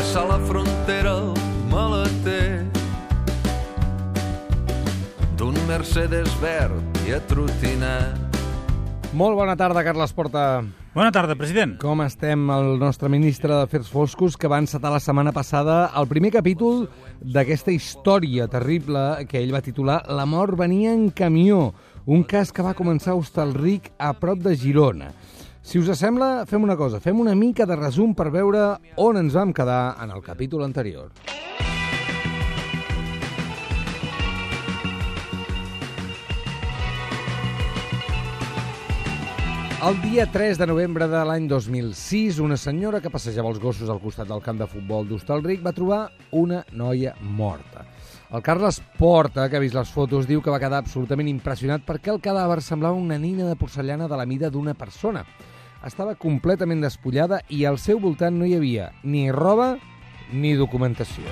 Passar la frontera el maleter d'un Mercedes verd i atrotinat. Molt bona tarda, Carles Porta. Bona tarda, president. Com estem? El nostre ministre d'Afers Foscos, que va encetar la setmana passada el primer capítol d'aquesta història terrible que ell va titular La mort venia en camió, un cas que va començar a Hostalric, a prop de Girona. Si us sembla, fem una cosa, fem una mica de resum per veure on ens vam quedar en el capítol anterior. El dia 3 de novembre de l'any 2006, una senyora que passejava els gossos al costat del camp de futbol d'Hostalric va trobar una noia morta. El Carles Porta, que ha vist les fotos, diu que va quedar absolutament impressionat perquè el cadàver semblava una nina de porcellana de la mida d'una persona. Estava completament despullada i al seu voltant no hi havia ni roba ni documentació.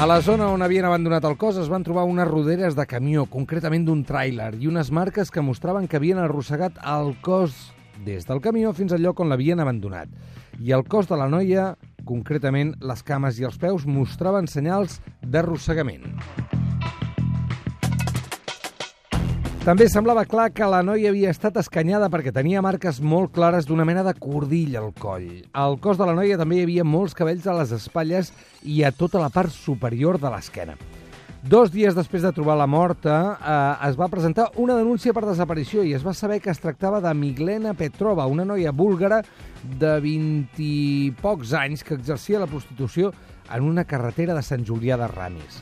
A la zona on havien abandonat el cos es van trobar unes roderes de camió, concretament d'un tràiler, i unes marques que mostraven que havien arrossegat el cos des del camió fins al lloc on l'havien abandonat. I el cos de la noia, concretament les cames i els peus, mostraven senyals d'arrossegament. També semblava clar que la noia havia estat escanyada perquè tenia marques molt clares d'una mena de cordill al coll. Al cos de la noia també hi havia molts cabells a les espatlles i a tota la part superior de l'esquena. Dos dies després de trobar la morta, eh, es va presentar una denúncia per desaparició i es va saber que es tractava de Miglena Petrova, una noia búlgara de 20 i pocs anys que exercia la prostitució en una carretera de Sant Julià de Ramis.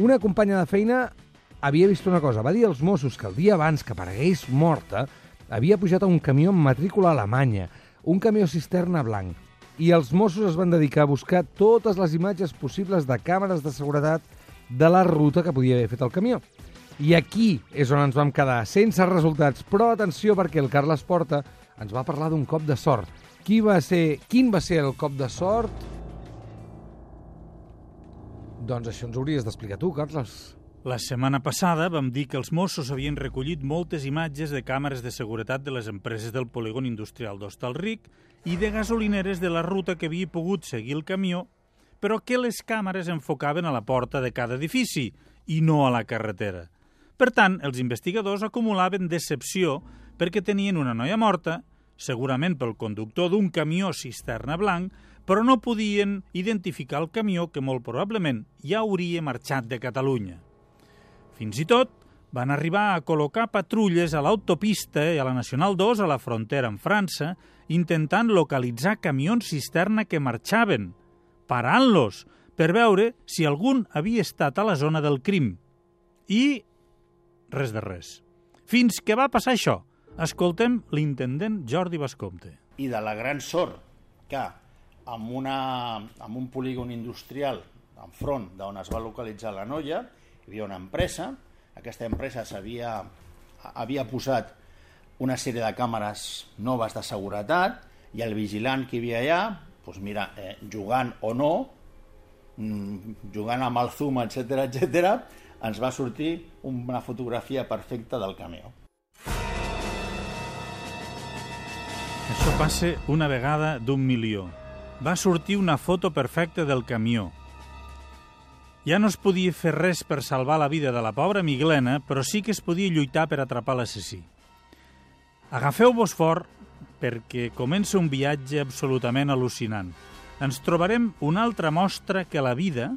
Una companya de feina havia vist una cosa. Va dir als Mossos que el dia abans que aparegués morta havia pujat a un camió amb matrícula alemanya, un camió cisterna blanc. I els Mossos es van dedicar a buscar totes les imatges possibles de càmeres de seguretat de la ruta que podia haver fet el camió. I aquí és on ens vam quedar, sense resultats. Però atenció, perquè el Carles Porta ens va parlar d'un cop de sort. Qui va ser, quin va ser el cop de sort? Doncs això ens hauries d'explicar tu, Carles. La setmana passada vam dir que els Mossos havien recollit moltes imatges de càmeres de seguretat de les empreses del polígon industrial d'Hostalric i de gasolineres de la ruta que havia pogut seguir el camió, però que les càmeres enfocaven a la porta de cada edifici i no a la carretera. Per tant, els investigadors acumulaven decepció perquè tenien una noia morta, segurament pel conductor d'un camió cisterna blanc, però no podien identificar el camió que molt probablement ja hauria marxat de Catalunya. Fins i tot van arribar a col·locar patrulles a l'autopista i a la Nacional 2 a la frontera amb França, intentant localitzar camions cisterna que marxaven, parant-los per veure si algun havia estat a la zona del crim. I res de res. Fins que va passar això. Escoltem l'intendent Jordi Bascomte. I de la gran sort que amb, una, amb un polígon industrial enfront d'on es va localitzar la noia, hi havia una empresa, aquesta empresa s'havia havia posat una sèrie de càmeres noves de seguretat i el vigilant que hi havia allà, doncs mira, eh, jugant o no, mm, jugant amb el zoom, etc etc, ens va sortir una fotografia perfecta del camió. Això passa una vegada d'un milió. Va sortir una foto perfecta del camió. Ja no es podia fer res per salvar la vida de la pobra Miglena, però sí que es podia lluitar per atrapar l'assassí. Agafeu-vos fort perquè comença un viatge absolutament al·lucinant. Ens trobarem una altra mostra que la vida,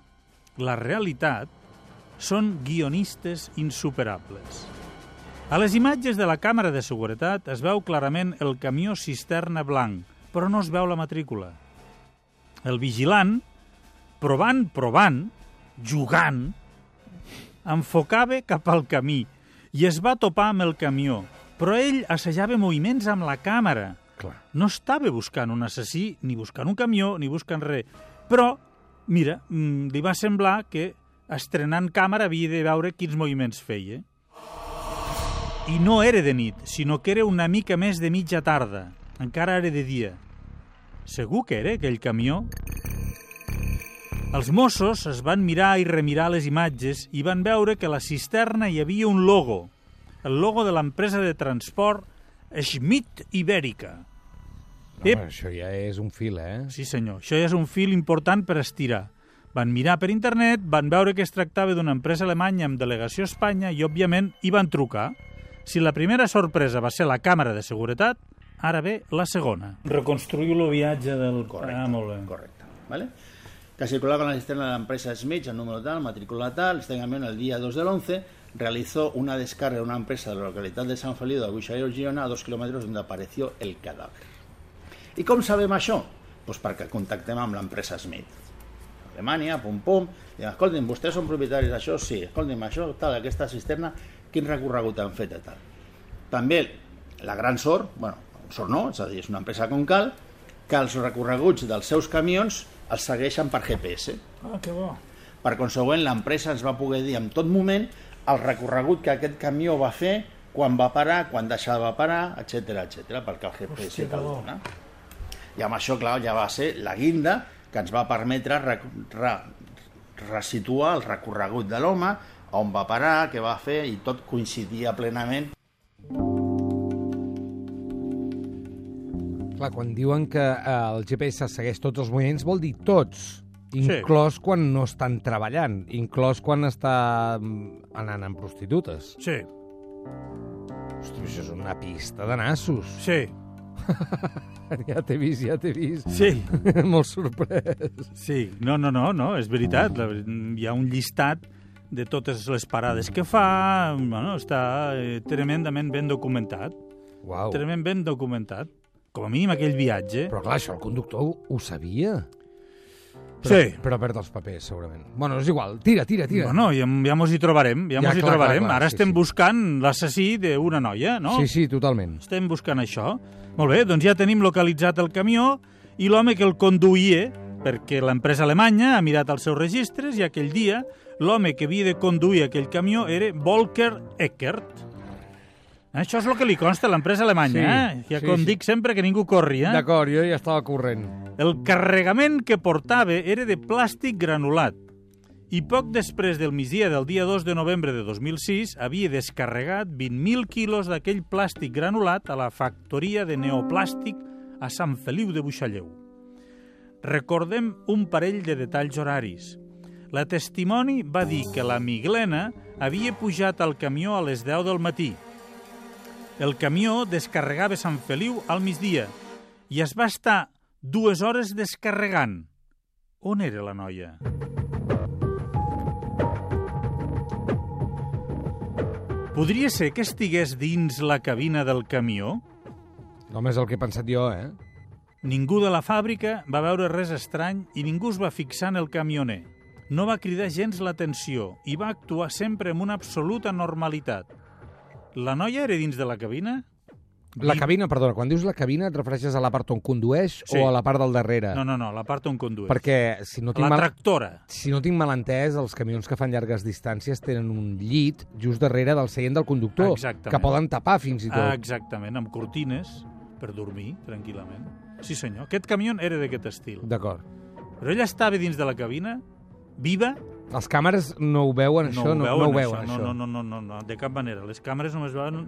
la realitat, són guionistes insuperables. A les imatges de la càmera de seguretat es veu clarament el camió cisterna blanc, però no es veu la matrícula. El vigilant, provant, provant, jugant, enfocava cap al camí i es va topar amb el camió, però ell assajava moviments amb la càmera, Clar. No estava buscant un assassí, ni buscant un camió, ni buscant res. Però, mira, mm, li va semblar que estrenant càmera havia de veure quins moviments feia. I no era de nit, sinó que era una mica més de mitja tarda. Encara era de dia. Segur que era aquell camió? Els Mossos es van mirar i remirar les imatges i van veure que a la cisterna hi havia un logo, el logo de l'empresa de transport Schmidt Ibèrica. Ep. Home, això ja és un fil, eh? Sí, senyor. Això ja és un fil important per estirar. Van mirar per internet, van veure que es tractava d'una empresa alemanya amb delegació a Espanya i, òbviament, hi van trucar. Si la primera sorpresa va ser la càmera de seguretat, ara ve la segona. Reconstruïu el viatge del... Correcte, Ah, molt bé. correcte. ¿vale? Que circulaba con la cisterna de la empresa Smith, el número tal, matrícula tal, este camión el día 2 del 11 realizó una descarga de una empresa de la localidad de San Feliu de Buixalleu, Girona, a dos kilómetros donde apareció el cadáver. I com sabem això? Pues perquè contactem amb l'empresa Smith. Alemanya, pum pum, i escoltin, vostès són propietaris d'això? Sí, escoltin, això, tal, aquesta cisterna, quin recorregut han fet tal. També la gran sort, bueno, sort no, és a dir, és una empresa com cal, que els recorreguts dels seus camions els segueixen per GPS. Ah, que bo. Per consegüent, l'empresa ens va poder dir en tot moment el recorregut que aquest camió va fer, quan va parar, quan deixava de parar, etc etc perquè el GPS Hòstia, te'l dona. I amb això, clar, ja va ser la guinda que ens va permetre re, re, resituar el recorregut de l'home, on va parar, què va fer, i tot coincidia plenament Clar, quan diuen que eh, el GPS segueix tots els moviments, vol dir tots, inclòs quan no estan treballant, inclòs quan està mm, anant amb prostitutes. Sí, Hosti, això és una pista de nassos. sí, Ja t'he vist, ja t'he vist. sí. Molt sorprès. Sí, no, no, no, no és veritat. La, hi ha un llistat de totes les parades que fa, bueno, està eh, tremendament ben documentat. Uau. Tremendament ben documentat. Com a mínim aquell viatge. Però clar, això el conductor ho, ho sabia. Però, Sí. Però perd els papers, segurament. Bueno, és igual. Tira, tira, tira. Bueno, ja, ja mos hi trobarem, ja, Ja, mos hi clar, trobarem. clar, clar, Ara sí, estem sí. buscant l'assassí d'una noia, no? Sí, sí, totalment. Estem buscant això. Molt bé, doncs ja tenim localitzat el camió i l'home que el conduïa, perquè l'empresa alemanya ha mirat els seus registres i aquell dia l'home que havia de conduir aquell camió era Volker Eckert. Això és el que li consta a l'empresa alemanya, Sí, eh? Ja sí, com sí. dic sempre que ningú corri, eh? D'acord, jo ja estava corrent. El carregament que portava era de plàstic granulat i poc després del migdia del dia 2 de novembre de 2006 havia descarregat 20.000 quilos d'aquell plàstic granulat a la factoria de neoplàstic a Sant Feliu de Buixalleu. Recordem un parell de detalls horaris. La testimoni va dir que la Miglena havia pujat al camió a les 10 del matí. El camió descarregava Sant Feliu al migdia i es va estar dues hores descarregant. On era la noia? Podria ser que estigués dins la cabina del camió? Només el que he pensat jo, eh? Ningú de la fàbrica va veure res estrany i ningú es va fixar en el camioner. No va cridar gens l'atenció i va actuar sempre amb una absoluta normalitat. La noia era dins de la cabina? La Vi- cabina, perdona, quan dius la cabina et refereixes a la part on condueix Sí. o a la part del darrere? No, no, no, la part on condueix. Perquè, si no tinc, La mal... tractora. si no tinc mal entès, els camions que fan llargues distàncies tenen un llit just darrere del seient del conductor, Exactament. que poden tapar fins i tot. Ah, exactament, amb cortines per dormir tranquil·lament. Sí, senyor. Aquest camió era d'aquest estil. D'acord. Però ella estava dins de la cabina, viva, Els càmeres no ho veuen, això? No, no ho veuen, això. No, no, no, no, no, de cap manera. Les càmeres només veuen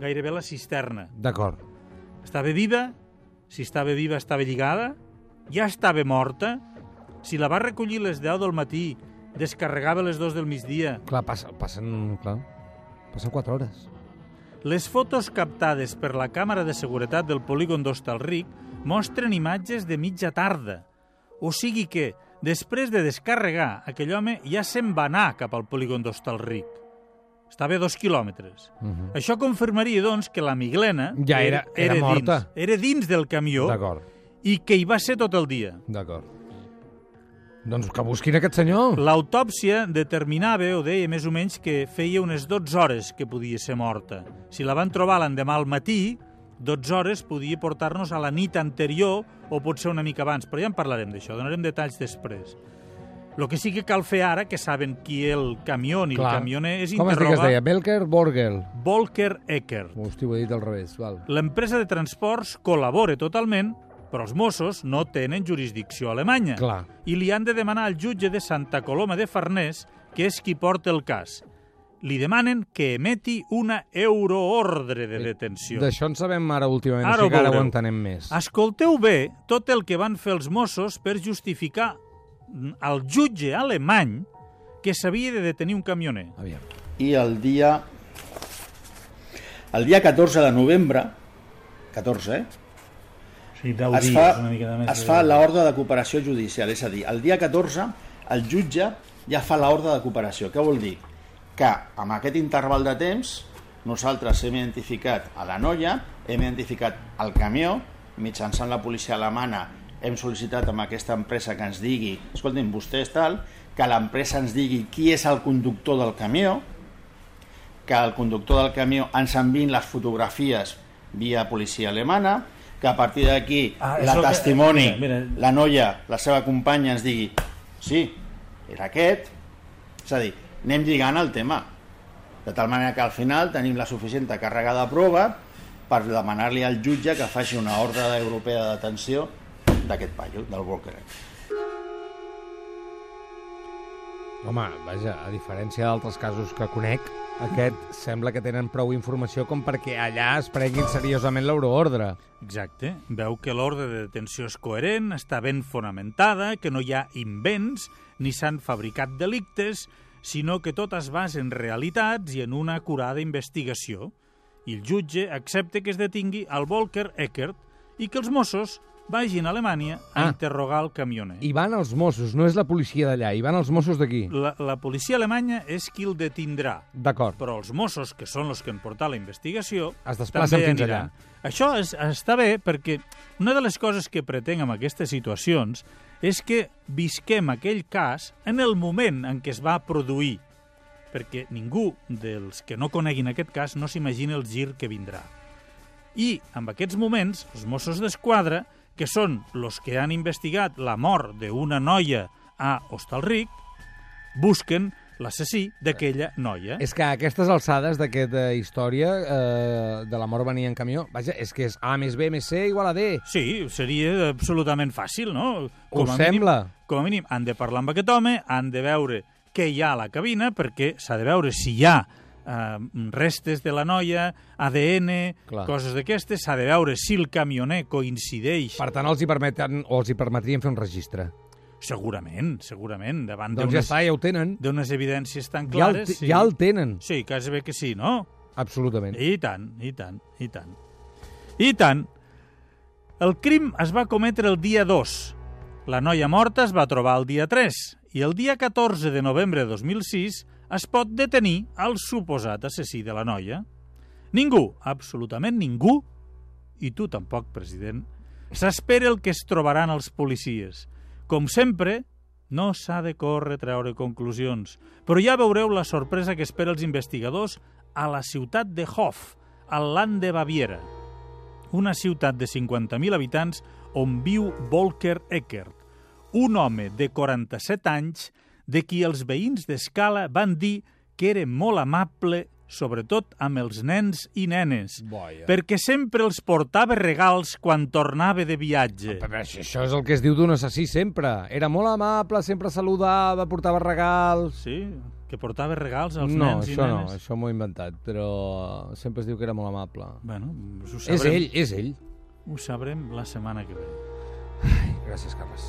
gairebé la cisterna. D'acord. Estava viva, si estava viva estava lligada, ja estava morta, si la va recollir les 10 del matí, descarregava les 2 del migdia, Clar, passen, passen, clar, passen 4 hores. Les fotos captades per la càmera de seguretat del polígon d'Hostalric mostren imatges de mitja tarda. O sigui que, després de descarregar, aquell home ja se'n va anar cap al polígon d'Hostalric. Estava a dos quilòmetres. Uh -huh. Això confirmaria, doncs, que la Miglena Ja era- era morta. Dins, era dins del camió i que hi va ser tot el dia. d'acord. Doncs que busquin aquest senyor. L'autòpsia determinava, o deia més o menys, que feia unes 12 hores que podia ser morta. Si la van trobar l'endemà al matí, 12 hores podia portar-nos a la nit anterior o potser una mica abans, però ja en parlarem d'això, donarem detalls després. El que sí que cal fer ara, que saben qui el camió ni el camioner, és Com que es deia? Belker Borgel? Volker Ecker. Hosti, ho he dit al revés. Val. L'empresa de transports col·labora totalment, però els Mossos no tenen jurisdicció alemanya. Clar. I li han de demanar al jutge de Santa Coloma de Farners, que és qui porta el cas. Li demanen que emeti una euroordre de detenció. D'això en sabem ara últimament, Ara o sigui que ara ho entenem més. Escolteu bé tot el que van fer els Mossos per justificar al jutge alemany que s'havia de detenir un camioner. Aviam. i el dia el dia 14 de novembre 14, eh? Sí, 10 es fa, es fa l'ordre de cooperació judicial, és a dir, el dia 14 el jutge ja fa l'ordre de cooperació. Què vol dir? Que amb aquest interval de temps nosaltres hem identificat a la noia, hem identificat el camió, mitjançant la policia alemana hem sol·licitat amb aquesta empresa que ens digui, escolti'm, vostè és tal, que l'empresa ens digui qui és el conductor del camió, que el conductor del camió ens enviïn les fotografies via policia alemana, que a partir d'aquí Ah, la això que- testimoni, mira, mira. la noia, la seva companya ens digui sí, era aquest, és a dir, anem lligant el tema, de tal manera que al final tenim la suficient càrrega de prova per demanar-li al jutge que faci una ordre europea de detenció d'aquest paio, del Walker. Home, vaja, a diferència d'altres casos que conec, aquest sembla que tenen prou informació com perquè allà es prenguin seriosament l'euroordre. Exacte. Veu que l'ordre de detenció és coherent, està ben fonamentada, que no hi ha invents, ni s'han fabricat delictes, sinó que tot es basa en realitats i en una acurada investigació. I el jutge accepta que es detingui al Volker Eckert i que els Mossos vagin a Alemanya a Ah. interrogar el camioner. Hi van els Mossos, no és la policia d'allà, hi van els Mossos d'aquí. La, la policia alemanya és qui el detindrà, D'acord. però els Mossos, que són els que han portat la investigació, Es desplacen fins allà. Això és, està bé perquè una de les coses que pretenc amb aquestes situacions és que visquem aquell cas en el moment en què es va produir, perquè ningú dels que no coneguin aquest cas no s'imagina el gir que vindrà. I en aquests moments, els Mossos d'Esquadra, que són els que han investigat la mort d'una noia a Hostalric, busquen l'assassí d'aquella noia. És que a aquestes alçades d'aquesta història eh, de la mort venir en camió, vaja, és que és A més B més C igual a D. Sí, seria absolutament fàcil, no? Us a sembla? Mínim, com a mínim, han de parlar amb aquest home, han de veure què hi ha a la cabina, perquè s'ha de veure si hi ha eh, restes de la noia, ADN, Clar. coses d'aquestes, s'ha de veure si el camioner coincideix. Per tant, els hi permeten, o els hi permetrien fer un registre. Segurament, segurament, davant Doncs ja està, ja ho tenen. d'unes evidències tan Ja el, clares. te- ja el tenen, Sí, quasi bé que sí, no? absolutament. I tant, i tant, i tant. I tant. El crim es va cometre el dia 2. La noia morta es va trobar el dia 3 i el dia 14 de novembre de 2006 es pot detenir el suposat assassí de la noia. Ningú, absolutament ningú, i tu tampoc, president, s'espera el que es trobaran els policies. Com sempre, no s'ha de córrer treure conclusions, però ja veureu la sorpresa que espera els investigadors a la ciutat de Hof, al Land de Baviera, una ciutat de 50.000 habitants on viu Volker Eckert, un home de 47 anys de qui els veïns d'Escala van dir que era molt amable, sobretot amb els nens i nenes, Boia. perquè sempre els portava regals quan tornava de viatge. Però això, això és el que es diu d'un assassí sempre. Era molt amable, sempre saludava, portava regals... Sí, que portava regals als no, nens i això no, nenes. això m'ho he inventat, però sempre es diu que era molt amable. Bueno, ho És sabrem, ell, és ell. ho sabrem la setmana que ve. Gràcies, Carles.